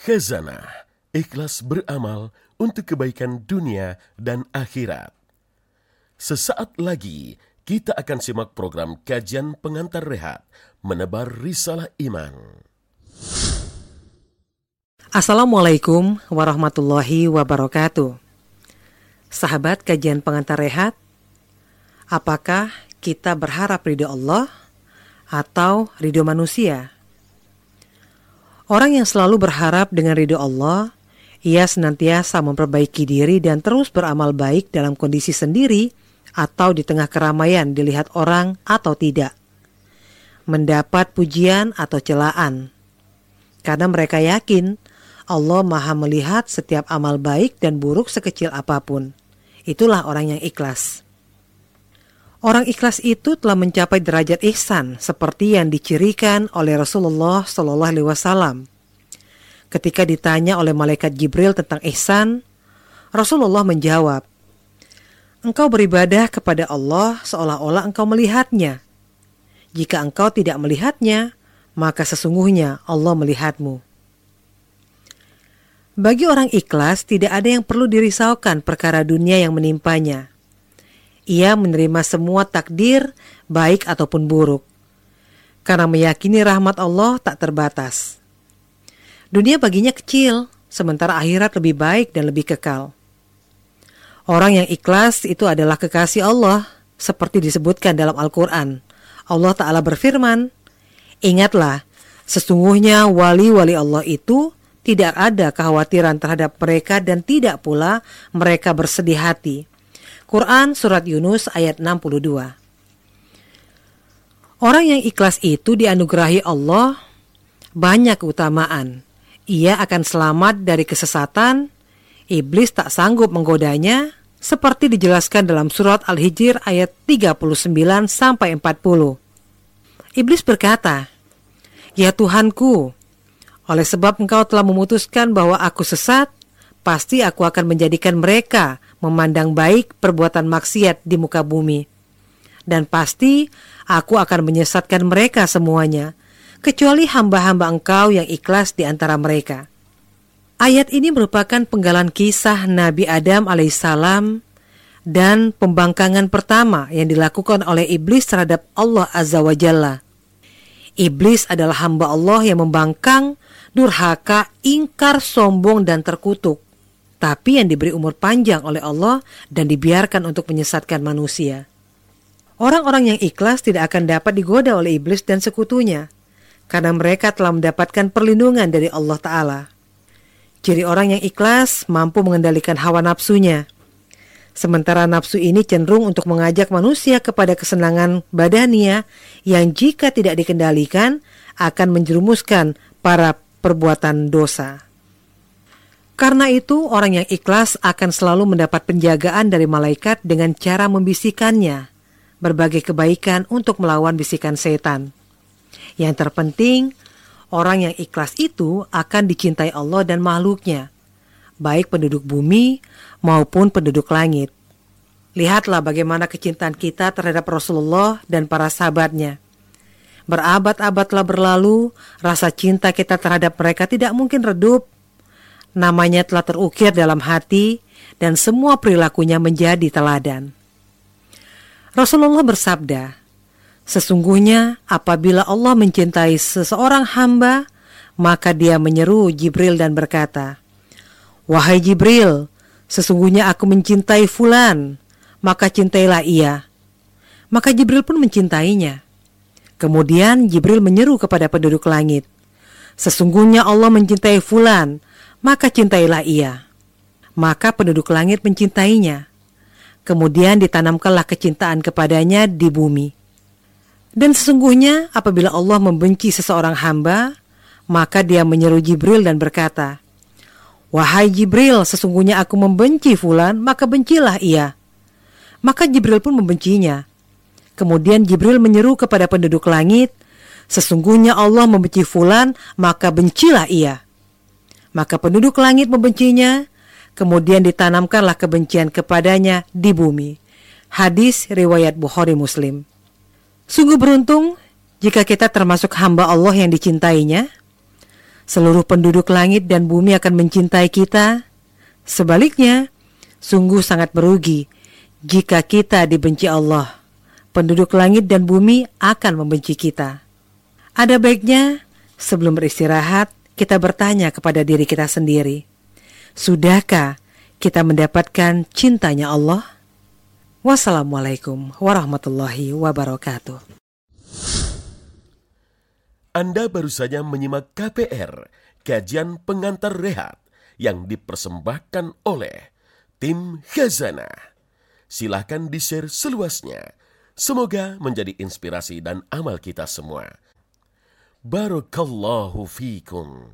Khazanah, ikhlas beramal untuk kebaikan dunia dan akhirat. Sesaat lagi kita akan simak program kajian pengantar rehat, menebar risalah iman. Assalamualaikum warahmatullahi wabarakatuh. Sahabat kajian pengantar rehat, apakah kita berharap ridho Allah atau ridho manusia? Orang yang selalu berharap dengan ridho Allah, ia senantiasa memperbaiki diri dan terus beramal baik dalam kondisi sendiri atau di tengah keramaian dilihat orang atau tidak. Mendapat pujian atau celaan. Karena mereka yakin Allah maha melihat setiap amal baik dan buruk sekecil apa pun. Itulah orang yang ikhlas. Orang ikhlas itu telah mencapai derajat ihsan seperti yang dicirikan oleh Rasulullah Shallallahu Alaihi Wasallam. Ketika ditanya oleh malaikat Jibril tentang ihsan, Rasulullah menjawab, "Engkau beribadah kepada Allah seolah-olah engkau melihatnya. Jika engkau tidak melihatnya, maka sesungguhnya Allah melihatmu." Bagi orang ikhlas, tidak ada yang perlu dirisaukan perkara dunia yang menimpanya ia menerima semua takdir, baik ataupun buruk, karena meyakini rahmat Allah tak terbatas. Dunia baginya kecil, sementara akhirat lebih baik dan lebih kekal. Orang yang ikhlas itu adalah kekasih Allah, seperti disebutkan dalam Al-Quran. Allah Ta'ala berfirman, Ingatlah, sesungguhnya wali-wali Allah itu tidak ada kekhawatiran terhadap mereka dan tidak pula mereka bersedih hati Quran Surat Yunus ayat 62 Orang yang ikhlas itu dianugerahi Allah banyak keutamaan. Ia akan selamat dari kesesatan, iblis tak sanggup menggodanya, seperti dijelaskan dalam surat Al-Hijr ayat 39 sampai 40. Iblis berkata, "Ya Tuhanku, oleh sebab Engkau telah memutuskan bahwa aku sesat, pasti aku akan menjadikan mereka memandang baik perbuatan maksiat di muka bumi. Dan pasti aku akan menyesatkan mereka semuanya, kecuali hamba-hamba engkau yang ikhlas di antara mereka. Ayat ini merupakan penggalan kisah Nabi Adam alaihissalam dan pembangkangan pertama yang dilakukan oleh iblis terhadap Allah Azza wa Jalla. Iblis adalah hamba Allah yang membangkang, durhaka, ingkar, sombong, dan terkutuk tapi yang diberi umur panjang oleh Allah dan dibiarkan untuk menyesatkan manusia. Orang-orang yang ikhlas tidak akan dapat digoda oleh iblis dan sekutunya, karena mereka telah mendapatkan perlindungan dari Allah Ta'ala. Ciri orang yang ikhlas mampu mengendalikan hawa nafsunya. Sementara nafsu ini cenderung untuk mengajak manusia kepada kesenangan badania yang jika tidak dikendalikan akan menjerumuskan para perbuatan dosa. Karena itu, orang yang ikhlas akan selalu mendapat penjagaan dari malaikat dengan cara membisikannya berbagai kebaikan untuk melawan bisikan setan. Yang terpenting, orang yang ikhlas itu akan dicintai Allah dan makhluknya, baik penduduk bumi maupun penduduk langit. Lihatlah bagaimana kecintaan kita terhadap Rasulullah dan para sahabatnya. Berabad-abad telah berlalu, rasa cinta kita terhadap mereka tidak mungkin redup Namanya telah terukir dalam hati dan semua perilakunya menjadi teladan. Rasulullah bersabda, Sesungguhnya apabila Allah mencintai seseorang hamba, maka dia menyeru Jibril dan berkata, Wahai Jibril, sesungguhnya aku mencintai Fulan, maka cintailah ia. Maka Jibril pun mencintainya. Kemudian Jibril menyeru kepada penduduk langit, Sesungguhnya Allah mencintai Fulan, maka cintailah ia. Maka penduduk langit mencintainya. Kemudian ditanamkanlah kecintaan kepadanya di bumi. Dan sesungguhnya apabila Allah membenci seseorang hamba, maka dia menyeru Jibril dan berkata, Wahai Jibril, sesungguhnya aku membenci Fulan, maka bencilah ia. Maka Jibril pun membencinya. Kemudian Jibril menyeru kepada penduduk langit, Sesungguhnya Allah membenci Fulan, maka bencilah ia maka penduduk langit membencinya, kemudian ditanamkanlah kebencian kepadanya di bumi. Hadis riwayat Bukhari Muslim. Sungguh beruntung jika kita termasuk hamba Allah yang dicintainya. seluruh penduduk langit dan bumi akan mencintai kita. Sebaliknya, sungguh sangat merugi jika kita dibenci Allah. Penduduk langit dan bumi akan membenci kita. Ada baiknya sebelum beristirahat, kita bertanya kepada diri kita sendiri, sudahkah kita mendapatkan cintanya Allah? Wassalamualaikum warahmatullahi wabarakatuh. Anda baru saja menyimak KPR, kajian pengantar rehat, yang dipersembahkan oleh tim Khazana. Silahkan di-share seluasnya. Semoga menjadi inspirasi dan amal kita semua. بارك الله فيكم.